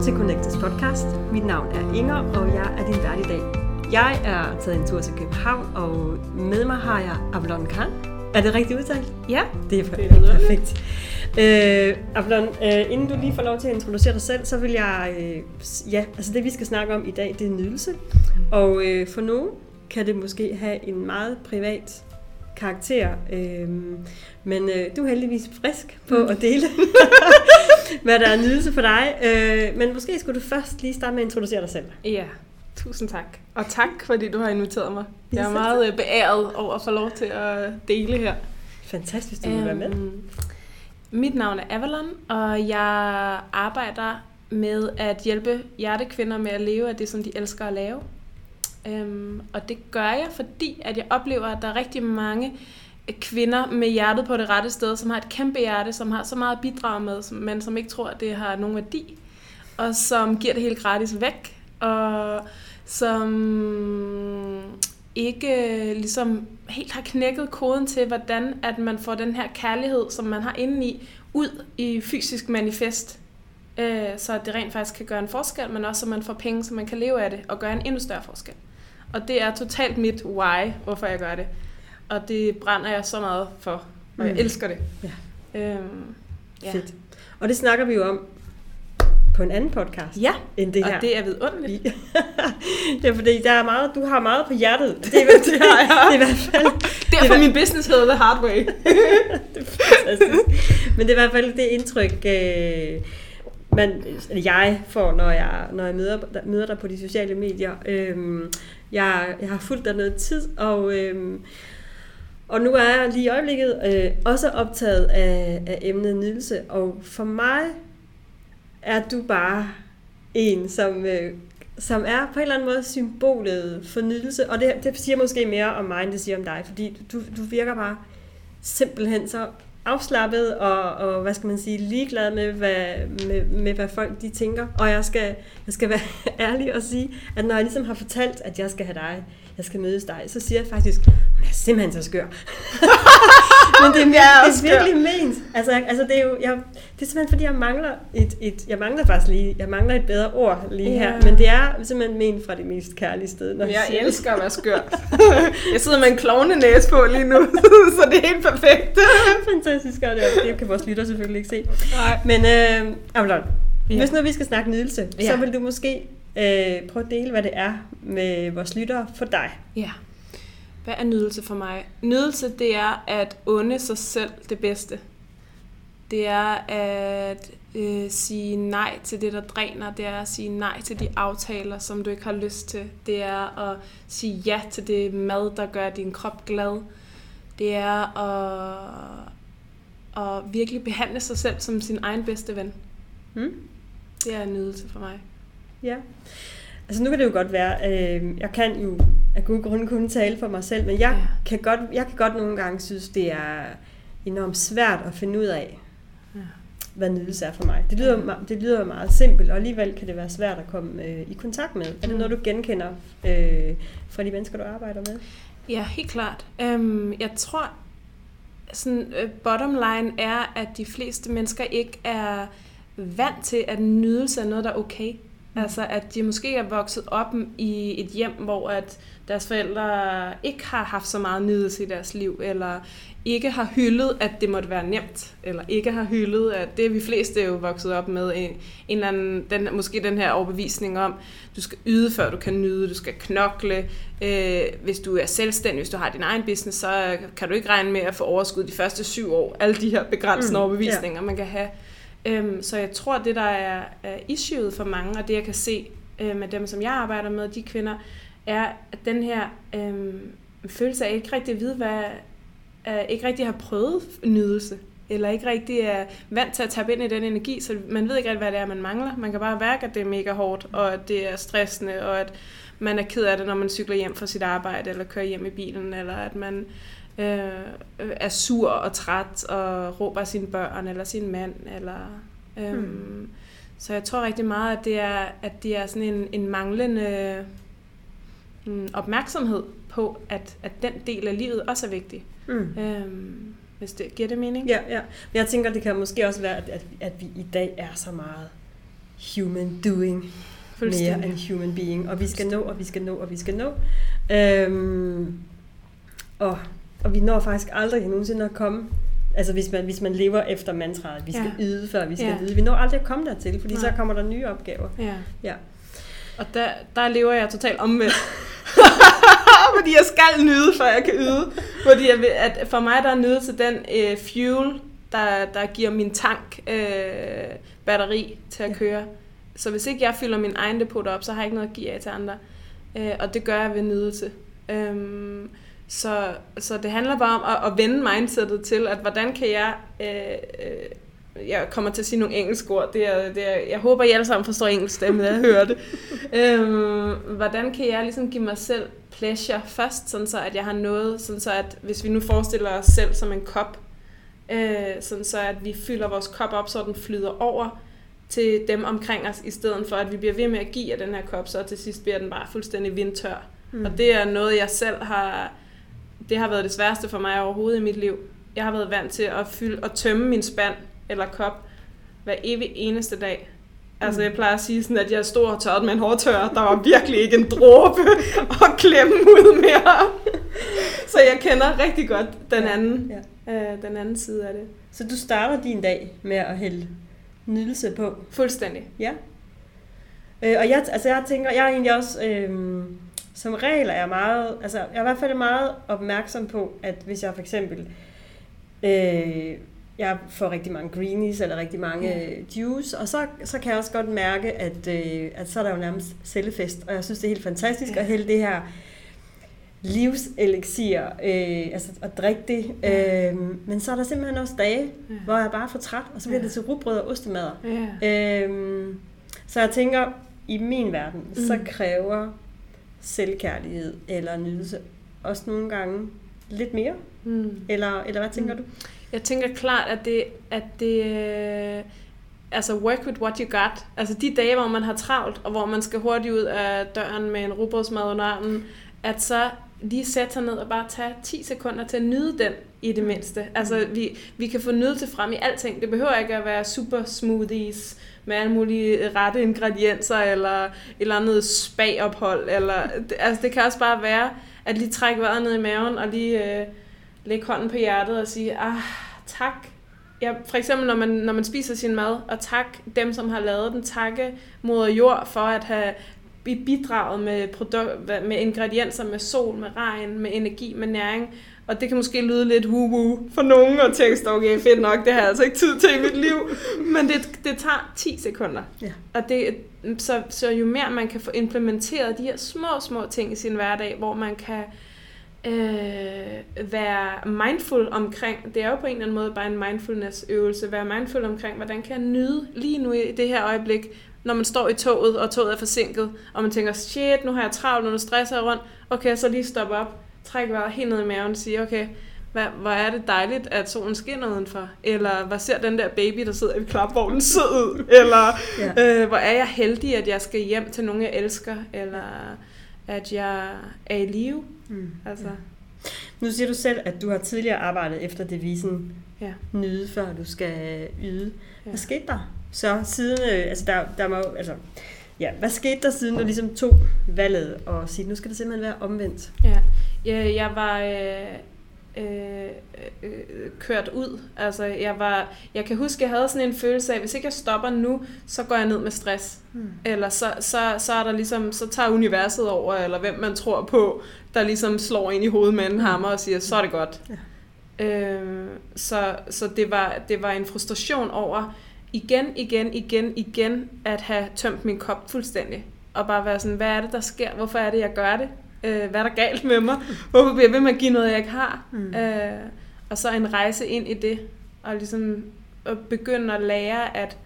Velkommen til Connectors podcast. Mit navn er Inger, og jeg er din vært i dag. Jeg er taget en tur til København, og med mig har jeg Avalon Khan. Er det rigtigt udtalt? Ja, det er perfekt. Det er perfekt. Øh, Avalon, øh, inden du lige får lov til at introducere dig selv, så vil jeg... Øh, ja, altså det vi skal snakke om i dag, det er nydelse. Og øh, for nogen kan det måske have en meget privat karakter. Øhm, men øh, du er heldigvis frisk på mm. at dele, hvad der er nydelse for dig. Øh, men måske skulle du først lige starte med at introducere dig selv. Ja, tusind tak. Og tak, fordi du har inviteret mig. Jeg er meget øh, beæret over at få lov til at dele her. Fantastisk, du vil være med. Øhm, mit navn er Avalon, og jeg arbejder med at hjælpe hjertekvinder med at leve af det, som de elsker at lave. Øhm, og det gør jeg, fordi at jeg oplever, at der er rigtig mange kvinder med hjertet på det rette sted, som har et kæmpe hjerte, som har så meget at bidrage med, men som ikke tror, at det har nogen værdi, og som giver det helt gratis væk, og som ikke øh, ligesom helt har knækket koden til, hvordan at man får den her kærlighed, som man har indeni, ud i fysisk manifest, øh, så det rent faktisk kan gøre en forskel, men også så man får penge, så man kan leve af det, og gøre en endnu større forskel. Og det er totalt mit why, hvorfor jeg gør det. Og det brænder jeg så meget for, og mm. jeg elsker det. Ja. Øhm, ja. Fedt. Og det snakker vi jo om på en anden podcast ja, end det her. og det er vidunderligt. det er fordi, der er meget, du har meget på hjertet. Det er, det har jeg. det er i hvert fald... Derfor det min business hedder The Hard Way. det er Men det er i hvert fald det indtryk, øh, man, jeg får, når jeg, når jeg møder, møder dig på de sociale medier. Øhm, jeg, jeg har fulgt dig noget tid, og, øhm, og nu er jeg lige i øjeblikket øh, også optaget af, af emnet nydelse. Og for mig er du bare en, som, øh, som er på en eller anden måde symbolet for nydelse. Og det, det siger måske mere om mig, end det siger om dig, fordi du, du virker bare simpelthen så afslappet og, og hvad skal man sige, ligeglad med hvad, med, med, hvad folk de tænker. Og jeg skal, jeg skal være ærlig og sige, at når jeg ligesom har fortalt, at jeg skal have dig, jeg skal mødes dig, så siger jeg faktisk, hun er simpelthen så skør. Men det er, ja, det er virkelig ment. Altså, altså det, er jo, jeg, det er simpelthen fordi, jeg mangler et, et, jeg mangler faktisk lige, jeg mangler et bedre ord lige her. Ja. Men det er simpelthen ment fra det mest kærlige sted. Når jeg, jeg elsker at være skør. jeg sidder med en klovne næse på lige nu, så det er helt perfekt. Fantastisk, og det, det kan vores lytter selvfølgelig ikke se. Nej. Men øh, Avalon, ja. hvis nu vi skal snakke nydelse, ja. så vil du måske øh, prøve at dele, hvad det er med vores lyttere for dig. Ja. Hvad er nydelse for mig? Nydelse, det er at unde sig selv det bedste. Det er at øh, sige nej til det, der dræner. Det er at sige nej til de aftaler, som du ikke har lyst til. Det er at sige ja til det mad, der gør din krop glad. Det er at, at virkelig behandle sig selv som sin egen bedste ven. Hmm? Det er en nydelse for mig. Ja. Altså nu kan det jo godt være, øh, jeg kan jo af gode grunde kun tale for mig selv, men jeg, ja. kan godt, jeg kan godt nogle gange synes, det er enormt svært at finde ud af, ja. hvad nydelse er for mig. Det lyder, ja. det lyder meget simpelt, og alligevel kan det være svært at komme øh, i kontakt med. Er det mm. noget, du genkender øh, fra de mennesker, du arbejder med? Ja, helt klart. Um, jeg tror, sådan, øh, bottom line er, at de fleste mennesker ikke er vant til, at nydelse er noget, der er okay. Altså at de måske er vokset op i et hjem, hvor at deres forældre ikke har haft så meget nydelse i deres liv, eller ikke har hyldet, at det måtte være nemt, eller ikke har hyldet, at det er vi fleste jo vokset op med, en, en eller anden, den, måske den her overbevisning om, du skal yde, før du kan nyde, du skal knokle, øh, hvis du er selvstændig, hvis du har din egen business, så kan du ikke regne med at få overskud de første syv år, alle de her begrænsende mm, overbevisninger, yeah. man kan have. Øhm, så jeg tror, det der er, er issueet for mange, og det jeg kan se øh, med dem, som jeg arbejder med, de kvinder, er at den her øh, følelse af ikke rigtig at vide, hvad, øh, ikke rigtig har prøvet nydelse, eller ikke rigtig er vant til at tabe ind i den energi, så man ved ikke rigtig, hvad det er, man mangler. Man kan bare mærke, at det er mega hårdt, og at det er stressende, og at man er ked af det, når man cykler hjem fra sit arbejde, eller kører hjem i bilen, eller at man øh, er sur og træt og råber sine børn eller sin mand. Eller, øh, hmm. Så jeg tror rigtig meget, at det er, at det er sådan en, en manglende øh, opmærksomhed på, at, at den del af livet også er vigtig. Mm. Øhm, hvis det giver det mening. Ja, ja. Men jeg tænker, det kan måske også være, at, at, at vi i dag er så meget human doing mere end human being. Og vi skal nå, og vi skal nå, og vi skal nå. Øhm, og, og vi når faktisk aldrig nogensinde at komme Altså hvis man, hvis man lever efter mantraet, vi skal Ja. yde, før vi skal Ja. vide. Vi når aldrig at komme dertil, fordi Nej. så kommer der nye opgaver. Ja. Ja. Og der, der lever jeg totalt omvendt. fordi jeg skal nyde, før jeg kan yde. Fordi jeg vil, at for mig der er nydelse den øh, fuel, der, der giver min tank øh, batteri til at Ja. køre. Så hvis ikke jeg fylder min egen depot op, så har jeg ikke noget at give af til andre. Øh, og det gør jeg ved nydelse. Øhm, så, så det handler bare om at, at vende mindsetet til, at hvordan kan jeg... Øh, øh, jeg kommer til at sige nogle engelske ord. Det er, det er, jeg håber, I alle sammen forstår engelsk, da jeg hører det. øhm, hvordan kan jeg ligesom give mig selv pleasure først, sådan så at jeg har noget, sådan så at hvis vi nu forestiller os selv som en kop, øh, sådan så at vi fylder vores kop op, så den flyder over til dem omkring os, i stedet for at vi bliver ved med at give af den her kop, så til sidst bliver den bare fuldstændig vindtør. Mm. Og det er noget, jeg selv har... Det har været det sværeste for mig overhovedet i mit liv. Jeg har været vant til at fylde og tømme min spand eller kop hver evig eneste dag. Altså, jeg plejer at sige sådan, at jeg stod og tørrede med en hårtørrer. Der var virkelig ikke en dråbe at klemme ud mere. Så jeg kender rigtig godt den anden, Ja. øh, den anden side af det. Så du starter din dag med at hælde nydelse på. Fuldstændig. Ja. Øh, og jeg, altså jeg tænker, jeg er egentlig også, øh, som regel er jeg meget, altså jeg er i hvert fald meget opmærksom på, at hvis jeg for eksempel, øh, jeg får rigtig mange greenies eller rigtig mange ja. juice, og så, så kan jeg også godt mærke, at, øh, at så er der jo nærmest cellefest, og jeg synes, det er helt fantastisk Ja. at hælde det her livselixier, øh, altså at drikke det. Ja. Øh, men så er der simpelthen også dage, Ja. hvor jeg bare er for træt, og så bliver Ja. det til rugbrød og ostemader. Ja. Øhm, så jeg tænker, i min verden, mm. så Mm. kræver selvkærlighed eller nydelse også nogle gange lidt mere. Mm. Eller, eller hvad tænker Mm. du? Jeg tænker klart, at det, at det øh, altså work with what you got. Altså de dage, hvor man har travlt, og hvor man skal hurtigt ud af døren med en rugbrødsmad under armen, at så lige sætte sig ned og bare tage 10 sekunder til at nyde den i det mindste. Altså vi, vi kan få nydelse frem i alting. Det behøver ikke at være super smoothies med alle mulige rette ingredienser, eller et eller andet spa-ophold. Eller, det- altså det kan også bare være, at lige trække vejret ned i maven, og lige... Øh, lægge hånden på hjertet og sige, ah, tak. Ja, for eksempel, når man, når man spiser sin mad, og tak dem, som har lavet den, takke moder jord for at have bidraget med, produk- med ingredienser, med sol, med regn, med energi, med næring. Og det kan måske lyde lidt woo for nogen, og tænke, okay, fedt nok, det har jeg altså ikke tid til i mit liv. Men det, det tager 10 sekunder. Ja. Og det, så, så jo mere man kan få implementeret de her små, små ting i sin hverdag, hvor man kan øh, være mindful omkring, det er jo på en eller anden måde bare en mindfulness øvelse, være mindful omkring, hvordan kan jeg nyde lige nu i det her øjeblik, når man står i toget, og toget er forsinket, og man tænker, shit, nu har jeg travlt, nu stresser jeg rundt, okay, så lige stoppe op, træk vejret helt ned i maven og sige, okay, hvad, hvor er det dejligt, at solen skinner udenfor, eller hvad ser den der baby, der sidder i klapvognen sød ud, eller Ja. øh, hvor er jeg heldig, at jeg skal hjem til nogen, jeg elsker, eller at jeg er i live. Mm. Altså, Nu siger du selv, at du har tidligere arbejdet efter devisen ja. nyde, før du skal yde. Ja. Hvad skete der? Så siden, øh, altså der, der må, altså, ja, hvad skete der siden du ligesom tog valget og sige, nu skal det simpelthen være omvendt? Ja, jeg, jeg var øh, øh, øh, kørt ud. Altså, jeg var, jeg kan huske, jeg havde sådan en følelse af, hvis ikke jeg stopper nu, så går jeg ned med stress. Hmm. Eller så, så, så er der ligesom, så tager universet over, eller hvem man tror på, der ligesom slår ind i hovedet med en hammer og siger, så er det godt. Ja. Øh, så så det, var, det var en frustration over igen, igen, igen, igen at have tømt min kop fuldstændig. Og bare være sådan, hvad er det, der sker? Hvorfor er det, jeg gør det? Øh, hvad er der galt med mig? Hvorfor bliver jeg ved med at give noget, jeg ikke har? Mm. Øh, og så en rejse ind i det, og ligesom at begynde at lære, at,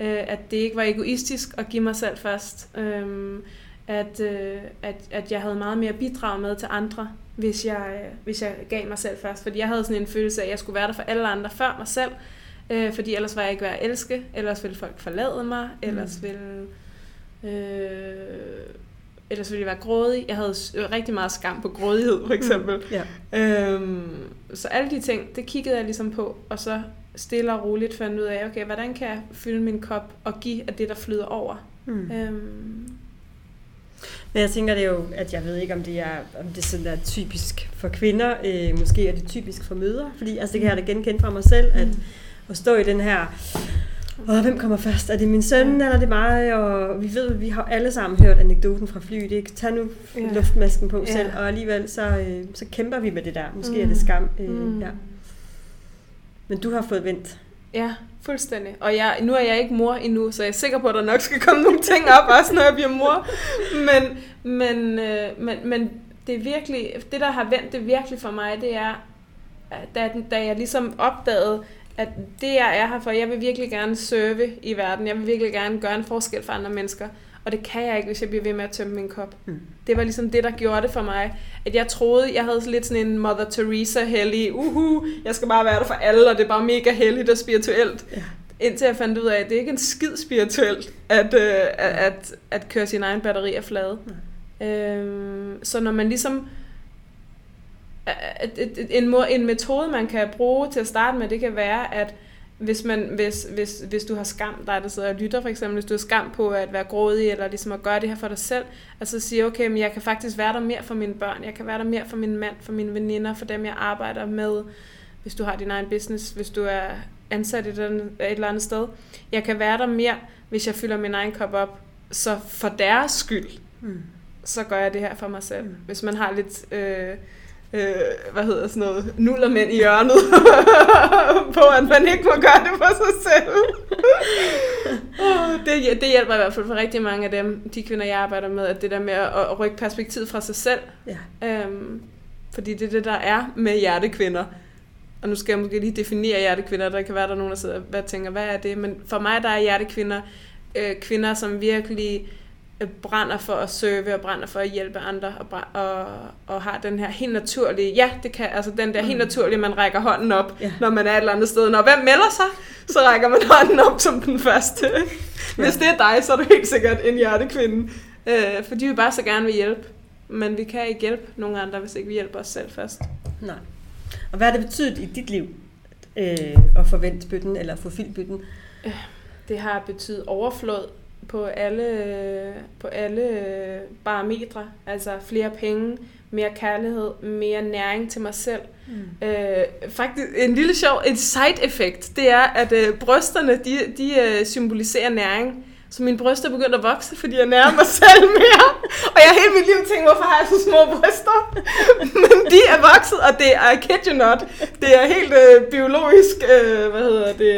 øh, at det ikke var egoistisk at give mig selv først. Øh, at, øh, at, at jeg havde meget mere bidrag med til andre, hvis jeg, øh, hvis jeg gav mig selv først. Fordi jeg havde sådan en følelse af, at jeg skulle være der for alle andre før mig selv. Øh, fordi ellers var jeg ikke værd at elske, ellers ville folk forlade mig, ellers ville... Øh, ellers ville jeg være grådig. Jeg havde rigtig meget skam på grådighed, for eksempel. Ja. Øhm, så alle de ting, det kiggede jeg ligesom på, og så stille og roligt fandt ud af, okay, hvordan kan jeg fylde min kop og give af det, der flyder over. Mm. Øhm, Men jeg tænker det er jo, at jeg ved ikke, om det er, om det sådan er typisk for kvinder. Øh, måske er det typisk for mødre. Fordi altså, det kan jeg da genkende fra mig selv, at, at stå i den her... Åh, hvem kommer først? Er det min søn, eller er det mig? Og vi ved, vi har alle sammen hørt anekdoten fra flyet. Ikke? Tag nu Ja. luftmasken på Ja. selv. Og alligevel så, øh, så kæmper vi med det der. Måske Mm. er det skam. Øh, Mm. ja. Men du har fået vendt. Ja, fuldstændig. Og jeg, nu er jeg ikke mor endnu, så jeg er sikker på, at der nok skal komme nogle ting op, også når jeg bliver mor. Men, men, øh, men, men det er virkelig, det der har vendt det virkelig for mig, det er, da, da jeg ligesom opdagede, at det jeg er her for, jeg vil virkelig gerne serve i verden, jeg vil virkelig gerne gøre en forskel for andre mennesker, og det kan jeg ikke, hvis jeg bliver ved med at tømme min kop. Mm. Det var ligesom det, der gjorde det for mig. At jeg troede, jeg havde lidt sådan en Mother Teresa hellig, uhu, jeg skal bare være der for alle, og det er bare mega helligt og spirituelt. Ja. Indtil jeg fandt ud af, at det ikke er en skid spirituelt, at, øh, at, at, at køre sin egen batteri af flade. Øhm, så når man ligesom... En, en metode, man kan bruge til at starte med, det kan være, at hvis, man, hvis, hvis, hvis du har skam, dig der sidder og lytter for eksempel, hvis du har skam på at være grådig, eller ligesom at gøre det her for dig selv, og så sige, okay, men jeg kan faktisk være der mere for mine børn, jeg kan være der mere for min mand, for mine veninder, for dem jeg arbejder med, hvis du har din egen business, hvis du er ansat et, eller andet- et eller andet sted. Jeg kan være der mere, hvis jeg fylder min egen kop op, så for deres skyld, Mm. så gør jeg det her for mig selv. Mm. Hvis man har lidt, øh, øh, hvad hedder sådan noget, nullermænd i hjørnet på, at man ikke må gøre det for sig selv. Det, det hjælper i hvert fald for rigtig mange af dem, de kvinder, jeg arbejder med, at det der med at, at rykke perspektivet fra sig selv. Ja. Øhm, fordi det er det, der er med hjertekvinder. Og nu skal jeg måske lige definere hjertekvinder. Der kan være, der er nogen, der sidder og tænker, hvad er det? Men for mig, der er hjertekvinder øh, kvinder, som virkelig brænder for at serve og brænder for at hjælpe andre og, og, og har den her helt naturlige, ja, det kan, altså den der helt naturlige, man rækker hånden op, Ja. når man er et eller andet sted. Når hvem melder sig, så rækker man hånden op som den første. Hvis det er dig, så er du helt sikkert en hjertekvinde. Øh, fordi vi bare så gerne vil hjælpe. Men vi kan ikke hjælpe nogen andre, hvis ikke vi hjælper os selv først. Nej. Og hvad har det betydet i dit liv øh, at forvente bytten, eller få bytten? Det har betydet overflod på alle, på alle parametre. Altså flere penge, mere kærlighed, mere næring til mig selv. Mm. Øh, faktisk en lille sjov, en side effect, det er, at øh, brysterne, de, de øh, symboliserer næring. Så mine bryster er begyndt at vokse, fordi jeg nærer mig selv mere. Og jeg har hele mit liv tænkt, hvorfor har jeg så små bryster? Men de er vokset, og det er, I kid you not, det er helt øh, biologisk, øh, hvad hedder det,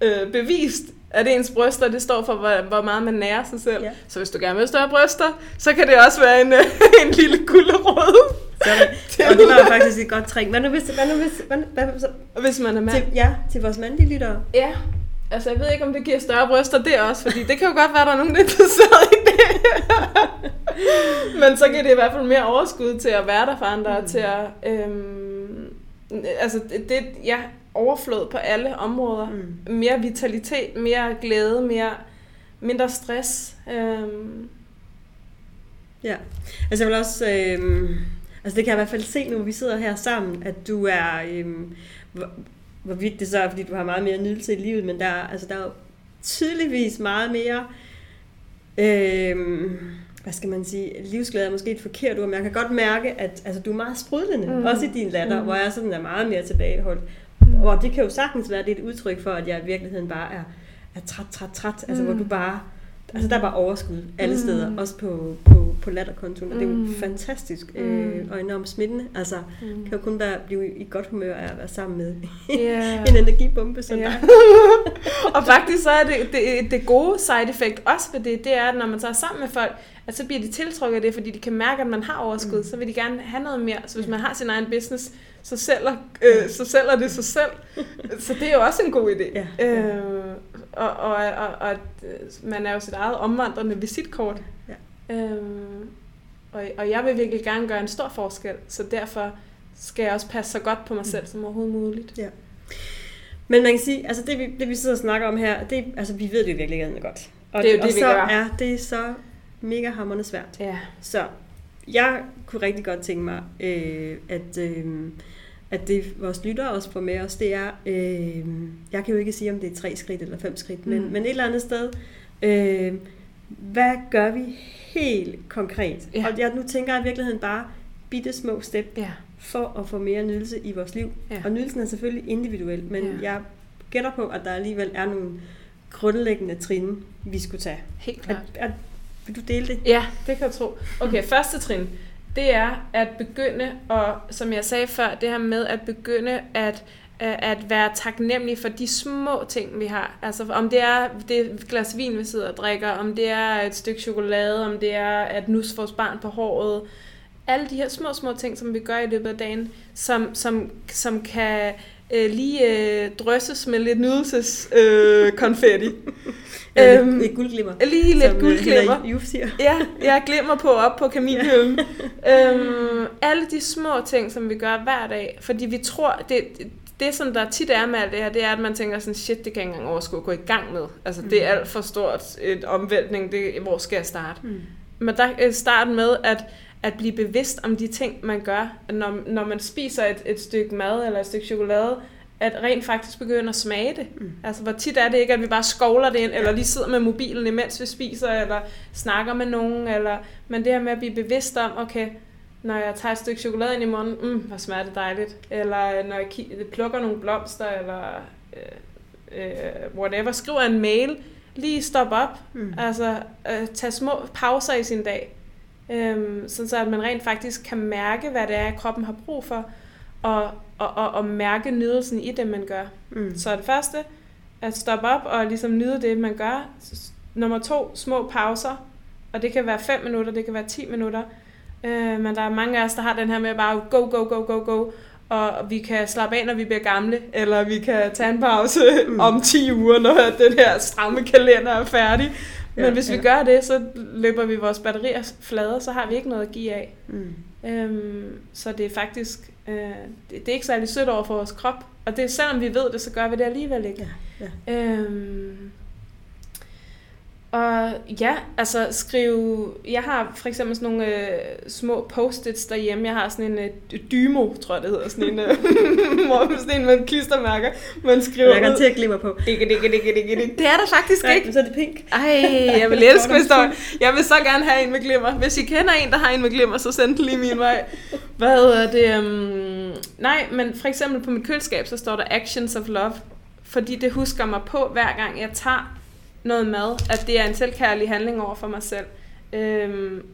øh, bevist, at ens bryster, det står for, hvor, hvor meget man nærer sig selv. Ja. Så hvis du gerne vil have større bryster, så kan det også være en, en lille gulderød. Og det var faktisk et godt trick. Hvad nu hvis, hvad nu hvis, hvad, hvad, hvad, hvis man er mand. til, ja, til vores mandlige lyttere. Ja, altså jeg ved ikke, om det giver større bryster, det også, fordi det kan jo godt være, at der er nogen, der er interesseret i det. Men så giver det i hvert fald mere overskud til at være der for andre, og til at, øhm, altså det, ja, overflod på alle områder. Mm. Mere vitalitet, mere glæde, mere, mindre stress. Øhm, Ja, altså jeg vil også, øh, altså det kan jeg i hvert fald se nu, vi sidder her sammen, at du er, øh, hvor, hvorvidt det så er, fordi du har meget mere nydelse i livet, men der, er- altså der er jo tydeligvis meget mere, øh, hvad skal man sige, livsglæde er måske et forkert ord, men jeg kan godt mærke, at altså, du er meget sprudlende, Mm. også i din latter, mm. hvor jeg sådan er meget mere tilbageholdt. Mm. Og det kan jo sagtens være, det er et udtryk for, at jeg i virkeligheden bare er, er træt, træt, træt. Altså Mm. hvor du bare, altså der er bare overskud alle Mm. steder, også på, på, på latterkontoen. Og det er jo Mm. fantastisk Mm. øh, og enormt smittende. Altså mm. kan jo kun være, blive i godt humør af at være sammen med Yeah. en energibombe som dig. og faktisk så er det, det, det gode side effect også ved det, det er, at når man så er sammen med folk, at så bliver de tiltrukket af det, fordi de kan mærke, at man har overskud, mm. så vil de gerne have noget mere. Så hvis man har sin egen business, så sælger, øh, så sælger det sig selv. Så det er jo også en god idé. Ja. Øh, og, og, og, og at, øh, man er jo sit eget omvandrende visitkort. Ja. Øh, og, og jeg vil virkelig gerne gøre en stor forskel, så derfor skal jeg også passe så godt på mig selv som overhovedet muligt. Men man kan sige, altså det vi, det vi sidder og snakker om her, det, altså vi ved det jo virkelig ikke godt. Og, Det er jo og det, vi så gør. er det så mega hammerende svært. Ja. Så jeg kunne rigtig godt tænke mig, øh, at, øh, at det vores lyttere også får med os, det er, øh, jeg kan jo ikke sige, om det er tre skridt eller fem skridt, men, Mm. men et eller andet sted, øh, hvad gør vi helt konkret? Ja. Og jeg, nu tænker jeg i virkeligheden bare bitte små step Ja. for at få mere nydelse i vores liv. Ja. Og nydelsen er selvfølgelig individuel, men Ja. jeg gætter på, at der alligevel er nogle grundlæggende trin, vi skulle tage. Helt At, klart. at, vil du dele det? Ja, det kan jeg tro. Okay, første trin, det er at begynde, og som jeg sagde før, det her med at begynde at øh, at være taknemmelig for de små ting, vi har. Altså om det er det glas vin, vi sidder og drikker, om det er et stykke chokolade, om det er at nusse vores barn på håret. Alle de her små, små ting, som vi gør i løbet af dagen, som, som, som kan øh, lige øh, drysses med lidt nydelseskonfetti. Øh, konfetti. Eller Øhm, lidt, lidt guldglimmer. lige lidt som, øh, guldglimmer. Juf siger. Ja, jeg glemmer på op på kaminhylden. øhm, alle de små ting, som vi gør hver dag, fordi vi tror, det, det som der tit er med alt det her, det er, at man tænker sådan, shit, det kan jeg ikke engang overskue at gå i gang med. Altså, det er alt for stort et omvæltning, det, hvor skal jeg starte? Mm. Men der er starten med at, at blive bevidst om de ting, man gør. Når, når man spiser et, et stykke mad eller et stykke chokolade, at rent faktisk begynde at smage det. Mm. Altså, hvor tit er det ikke, at vi bare skovler det ind, eller lige sidder med mobilen, imens vi spiser, eller snakker med nogen, eller, men det her med at blive bevidst om, okay, når jeg tager et stykke chokolade ind i munden, mm, hvor smager det dejligt. Eller når jeg plukker nogle blomster, eller øh, øh, whatever, skriver en mail, lige stop op, Mm. Altså, øh, tage små pauser i sin dag. Øhm, sådan så at man rent faktisk kan mærke, hvad det er, kroppen har brug for, og, og, og, og mærke nydelsen i det, man gør. Mm. Så det første, at stoppe op og ligesom nyde det, man gør. Nummer to, små pauser. Og det kan være 5 minutter, det kan være 10 minutter. Øh, men der er mange af os, der har den her med bare go, go, go, go, go. Og vi kan slappe af, når vi bliver gamle, eller vi kan tage en pause Mm. om 10 uger, når den her stramme kalender er færdig. Men Ja, hvis vi ja. gør det, så løber vi vores batterier flade, så har vi ikke noget at give af. Mm. Øhm, så det er faktisk, øh, det, det er ikke særlig sødt over for vores krop. Og det, selvom vi ved det, så gør vi det alligevel ikke. Ja, ja. Øhm, og ja, altså skrive... Jeg har for eksempel sådan nogle øh, små post-its derhjemme. Jeg har sådan en øh, dymo, tror jeg det hedder. Sådan en, øh, sådan en med klistermærker, man skriver Jeg kan til at glimmer på. Dikke, dikke, dikke, dikke, dikke. Det er der faktisk Nej, ikke. så er det pink. Ej, jeg vil elske, hvis der Jeg vil så gerne have en med glimmer. Hvis I kender en, der har en med glimmer, så send den lige min vej. Hvad hedder det? Um... Nej, men for eksempel på mit køleskab, så står der Actions of Love. Fordi det husker mig på, hver gang jeg tager noget mad, at det er en selvkærlig handling over for mig selv. Øhm,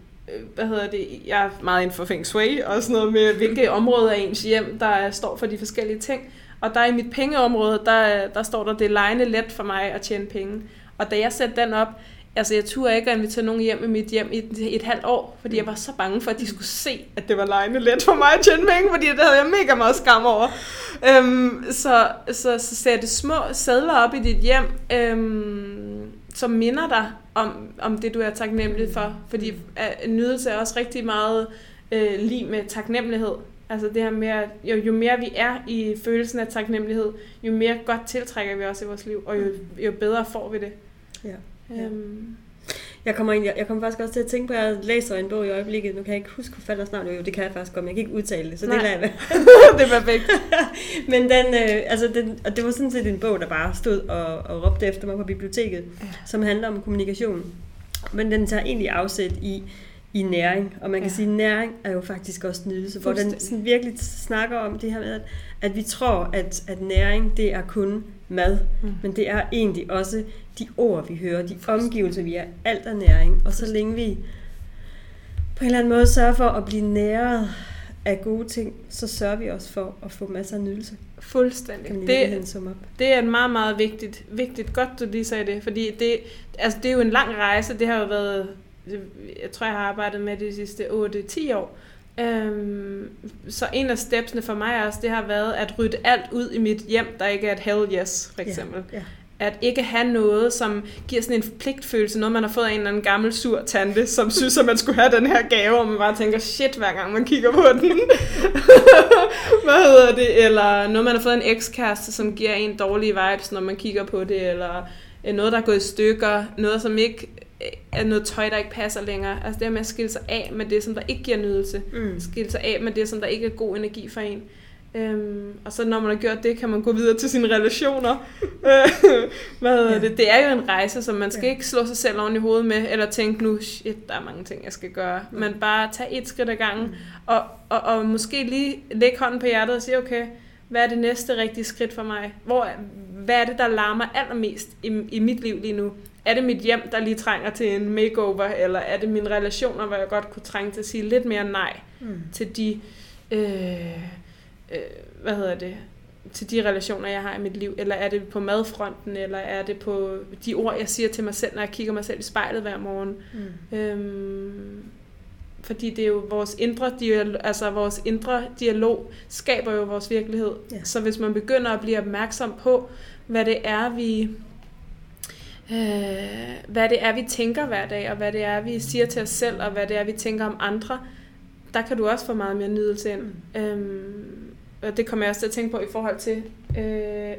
hvad hedder det? Jeg er meget inden for feng shui, og sådan noget med, hvilke områder af ens hjem, der står for de forskellige ting. Og der i mit pengeområde, der, der står der, det er lejende let for mig at tjene penge. Og da jeg satte den op, altså jeg turde ikke at invitere nogen hjem i mit hjem i et, et halvt år, fordi jeg var så bange for, at de skulle se, at det var lejende let for mig at tjene penge, fordi det havde jeg mega meget skam over. Øhm, så, så, så sætte små sædler op i dit hjem, øhm, som minder dig om, om det, du er taknemmelig for. Fordi øh, nydelse er også rigtig meget øh, lige med taknemmelighed. Altså det her med, at jo, jo mere vi er i følelsen af taknemmelighed, jo mere godt tiltrækker vi også i vores liv, og jo, jo bedre får vi det. Ja. Ja. Øhm, Jeg kommer, egentlig, jeg kommer faktisk også til at tænke på, at jeg læser en bog i øjeblikket. Nu kan jeg ikke huske forfatterens navn. Jo, det kan jeg faktisk godt, men jeg kan ikke udtale det, så Nej. det lader jeg det er perfekt. Men den, øh, altså den, og det var sådan set en bog, der bare stod og, og råbte efter mig på biblioteket, Ja. som handler om kommunikation. Men den tager egentlig afsæt i, i næring, og man kan Ja. sige, at næring er jo faktisk også nydelse, hvor den sådan virkelig snakker om det her med, at, at vi tror, at, at næring det er kun mad, Mm. men det er egentlig også de ord, vi hører, de omgivelser, vi er, alt er næring. Og så længe vi på en eller anden måde sørger for at blive næret af gode ting, så sørger vi også for at få masser af nydelse. Fuldstændig. Det, summe op. det er et meget, meget vigtigt, vigtigt, godt du lige sagde det, fordi det, altså det er jo en lang rejse, det har jo været, jeg tror jeg har arbejdet med det de sidste 8-10 år, Øhm, så en af stepsene for mig også, det har været at rydde alt ud i mit hjem, der ikke er et hell yes, for eksempel. Ja, ja. At ikke have noget, som giver sådan en pligtfølelse, noget man har fået af en eller anden gammel sur tante, som synes, at man skulle have den her gave, og man bare tænker, shit, hver gang man kigger på den. Hvad hedder det? Eller noget, man har fået en ekskæreste, som giver en dårlige vibes, når man kigger på det, eller øh, noget, der er gået i stykker, noget, som ikke er noget tøj, der ikke passer længere. Altså det her med at skille sig af med det, som der ikke giver nydelse. Mm. Skille sig af med det, som der ikke er god energi for en. Øhm, og så når man har gjort det, kan man gå videre til sine relationer. Øh, Hvad Ja. det? det er jo en rejse, så man skal Ja. ikke slå sig selv oven i hovedet med, eller tænke nu, shit, der er mange ting, jeg skal gøre. Men bare tage et skridt ad gangen, og, og, og måske lige lægge hånden på hjertet og sige, okay, hvad er det næste rigtige skridt for mig? Hvor, hvad er det, der larmer allermest i, i mit liv lige nu? Er det mit hjem, der lige trænger til en makeover, eller er det mine relationer, hvor jeg godt kunne trænge til at sige lidt mere nej Mm. til de, øh, øh, hvad hedder det, til de relationer, jeg har i mit liv? Eller er det på madfronten, eller er det på de ord, jeg siger til mig selv, når jeg kigger mig selv i spejlet hver morgen? Mm. Øhm, fordi det er jo vores indre, dialog, altså vores indre dialog skaber jo vores virkelighed. Ja. Så hvis man begynder at blive opmærksom på, hvad det er, vi øh, hvad det er, vi tænker hver dag, og hvad det er, vi siger til os selv, og hvad det er, vi tænker om andre, der kan du også få meget mere nydelse ind. Mm. Øhm, og det kommer jeg også til at tænke på i forhold til, øh,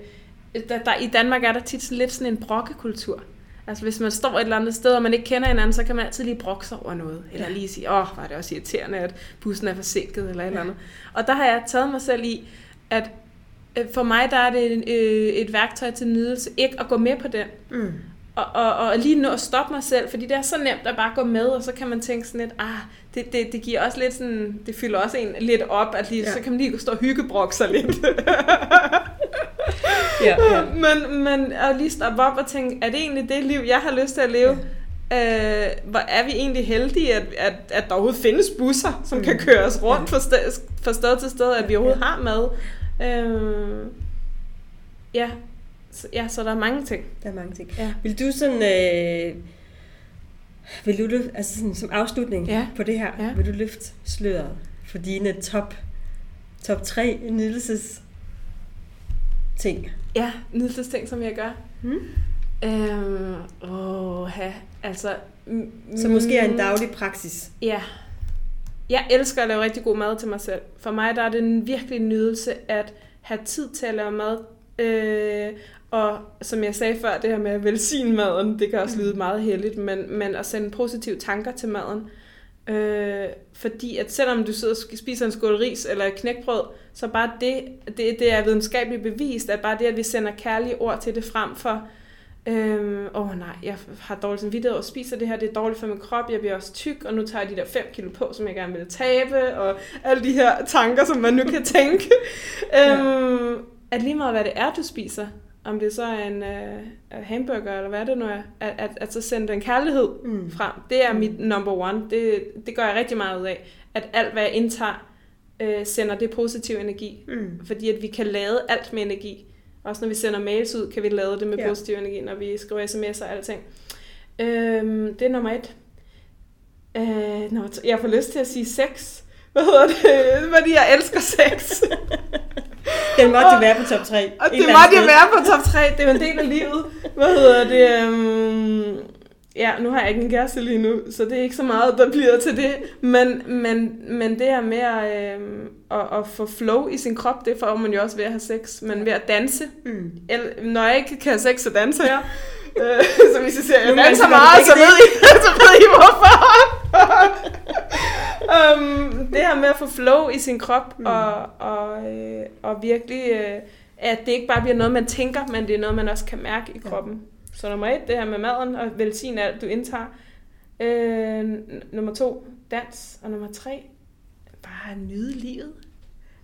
der, der, i Danmark er der tit lidt sådan en brokkekultur. Altså hvis man står et eller andet sted, og man ikke kender hinanden, så kan man altid lige brokke sig over noget. Eller Ja. lige sige, åh, er det også irriterende, at bussen er forsinket, eller et eller andet. Og der har jeg taget mig selv i, at øh, for mig der er det en, øh, et værktøj til nydelse, ikke at gå med på den. Mm. Og, og, og lige nå at stoppe mig selv, fordi det er så nemt at bare gå med, og så kan man tænke sådan lidt, ah, det, det, det giver også lidt sådan, det fylder også en lidt op, at lige, ja. så kan man lige stå og hyggebrokke sig lidt. Ja, ja. men, men at lige stoppe op og tænke, er det egentlig det liv, jeg har lyst til at leve? Ja. Øh, hvor er vi egentlig heldige, at, at, at der overhovedet findes busser, som mm. kan køre os rundt fra sted, fra sted til sted, at vi overhovedet har mad. Øh, ja. Så, ja, så der er mange ting. Der er mange ting. Ja. Vil du sådan... Øh, vil du løfte, altså sådan, som afslutning Ja. på det her, Ja. vil du løfte sløret for dine top, top 3 nydelses ting? Ja, nydelsesting, som jeg gør. Hmm? Øhm, åh, ha, altså... mm, Som måske er en mm, daglig praksis. Ja. Jeg elsker at lave rigtig god mad til mig selv. For mig der er det en virkelig nydelse at have tid til at lave mad. Øh, og som jeg sagde før, det her med at velsigne maden, det kan også lyde meget heldigt, men, men at sende positive tanker til maden. Øh, fordi at selvom du sidder og spiser en skål ris eller et knækbrød, så bare det, det, det er videnskabeligt bevist, at bare det, at vi sender kærlige ord til det frem for, Øhm, åh oh nej, jeg har dårlig samvittighed over at spise det her, det er dårligt for min krop, jeg bliver også tyk, og nu tager jeg de der 5 kilo på, som jeg gerne vil tabe, og alle de her tanker, som man nu kan tænke. øhm, at lige meget hvad det er, du spiser, om det så er en øh, hamburger, eller hvad det nu er, at, at, at så sende den kærlighed Mm. frem. Det er mit number one. Det, det gør jeg rigtig meget ud af. At alt, hvad jeg indtager, øh, sender det positiv energi. Mm. Fordi at vi kan lade alt med energi. Også når vi sender mails ud, kan vi lade det med Ja. positiv energi, når vi skriver sms'er og alting. Øhm, det er nummer et. Øh, nummer to. Jeg får lyst til at sige sex. Hvad hedder det? Fordi jeg elsker sex. Den måtte jo være på top 3. Og det måtte jo være på top 3. Det er jo en del af livet. Hvad hedder det? Um, ja, nu har jeg ikke en kæreste lige nu, så det er ikke så meget, der bliver til det. Men, men, men det her med at, øhm, at, at få flow i sin krop, det får man jo også ved at have sex. Men ved at danse. Mm. El- når jeg ikke kan have sex, så danser jeg. Øh, så hvis I ser, jeg danser meget, så ved I hvorfor. um, det her med at få flow i sin krop, Mm. og, og, øh, og virkelig, øh, at det ikke bare bliver noget, man tænker, men det er noget, man også kan mærke i Ja. kroppen. Så nummer et, det her med maden, og velsigne alt, du indtager. Øh, nummer to, dans. Og nummer tre, bare nyde livet.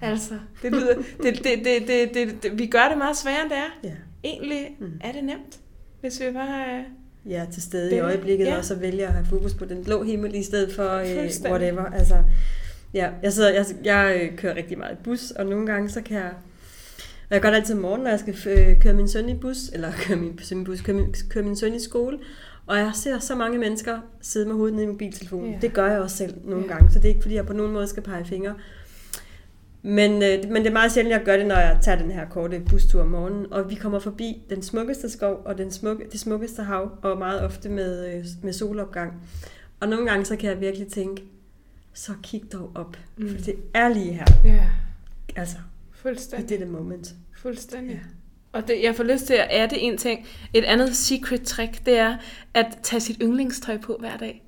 Altså, det lyder, det, det, det, det, det, det, vi gør det meget sværere, end det er. Ja. Egentlig Mm. er det nemt, hvis vi bare... øh, ja, til stede i øjeblikket, ja. og så vælger at have fokus på den blå himmel i stedet for øh, whatever. Altså, ja, jeg, sidder, jeg, jeg øh, kører rigtig meget i bus, og nogle gange så kan jeg... Og jeg gør det altid om morgenen, når jeg skal øh, køre min søn i bus, eller køre min, min bus, køre min, køre min søn i skole, og jeg ser så mange mennesker sidde med hovedet nede i mobiltelefonen. Ja. Det gør jeg også selv nogle Ja. gange, så det er ikke fordi, jeg på nogen måde skal pege fingre. Men, øh, men det er meget sjældent, jeg gør det, når jeg tager den her korte bustur om morgenen, og vi kommer forbi den smukkeste skov og den smukke, det smukkeste hav, og meget ofte med, øh, med solopgang. Og nogle gange så kan jeg virkelig tænke, så kig dog op, mm. for det er lige her, Ja, altså, i fuldstændig. dette moment. Fuldstændig. Og det, jeg får lyst til at adde en ting. Et andet secret trick, det er at tage sit yndlingstøj på hver dag.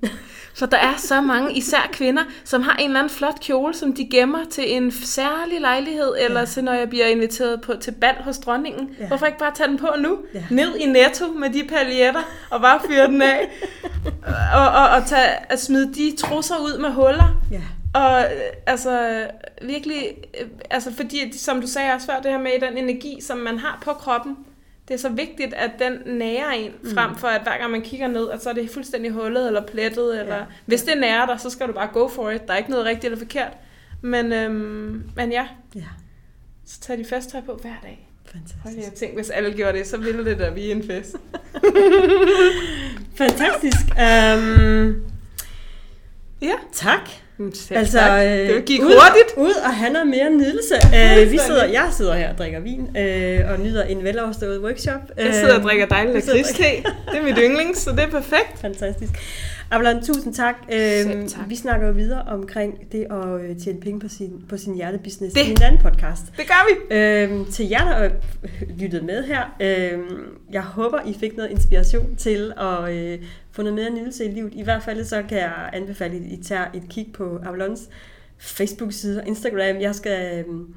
For der er så mange, især kvinder, som har en eller anden flot kjole, som de gemmer til en særlig lejlighed, eller Ja. til når jeg bliver inviteret på, til bal hos dronningen. Ja. Hvorfor ikke bare tage den på nu? Ja. Ned i netto med de paljetter, og bare fyre den af. og, og, og tage, at smide de trusser ud med huller. Ja. Og øh, altså virkelig, øh, altså fordi, som du sagde også før, det her med den energi, som man har på kroppen, det er så vigtigt, at den nærer en, Mm. frem for at hver gang man kigger ned, at så er det fuldstændig hullet eller plettet, eller Ja. hvis det nærer dig, så skal du bare go for it. Der er ikke noget rigtigt eller forkert. Men, øhm, men ja, Ja. så tag de festtøj på hver dag. Hold Fantastisk. jeg tænk, hvis alle gjorde det, så ville det da blive en fest. Fantastisk. Um, Ja. tak. Selv Altså, øh, det gik ud, hurtigt. Ud og have noget mere nydelse. Uh, vi sidder, jeg sidder her og drikker vin uh, og nyder en veloverstået workshop. Jeg sidder og Øh, drikker dejlig lakridste. Det er mit yndlings, så det er perfekt. Fantastisk. Avalon, tusind tak. Øhm, tak. Vi snakker jo videre omkring det at øh, tjene penge på sin, på sin hjertebusiness Det. i en anden podcast. Det gør vi. Øhm, til jer, der lyttet med her, øhm, jeg håber, I fik noget inspiration til at øh, få noget mere nydelse i livet. I hvert fald så kan jeg anbefale, at I tager et kig på Avalons Facebook-side og Instagram. Jeg skal, øhm,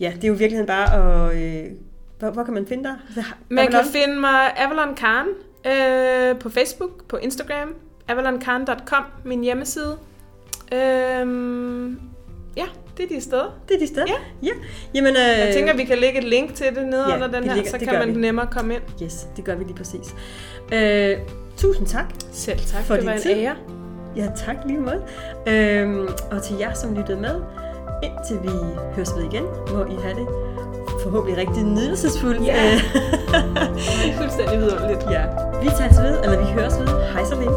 ja, det er jo virkelig bare at... Øh, hvor, hvor kan man finde dig? Man kan finde mig Avalon Karen øh, på Facebook, på Instagram, avalonkarn.com, min hjemmeside. Øhm, ja, det er de steder. Det er de steder? Ja. ja. Jamen, øh, Jeg tænker, vi kan lægge et link til det nede ja, under den her, lægger- så kan man vi. nemmere komme ind. Yes, det gør vi lige præcis. Øh, tusind tak. Selv tak, For det var en tid. ære. Ja, tak lige måde. Øhm, og til jer, som lyttede med, indtil vi høres ved igen, må I have det forhåbentlig rigtig nydelsesfuldt. Ja. Øh, Det er fuldstændig vidunderligt. ja. Vi tages ved, eller vi høres ved. Hej så længe.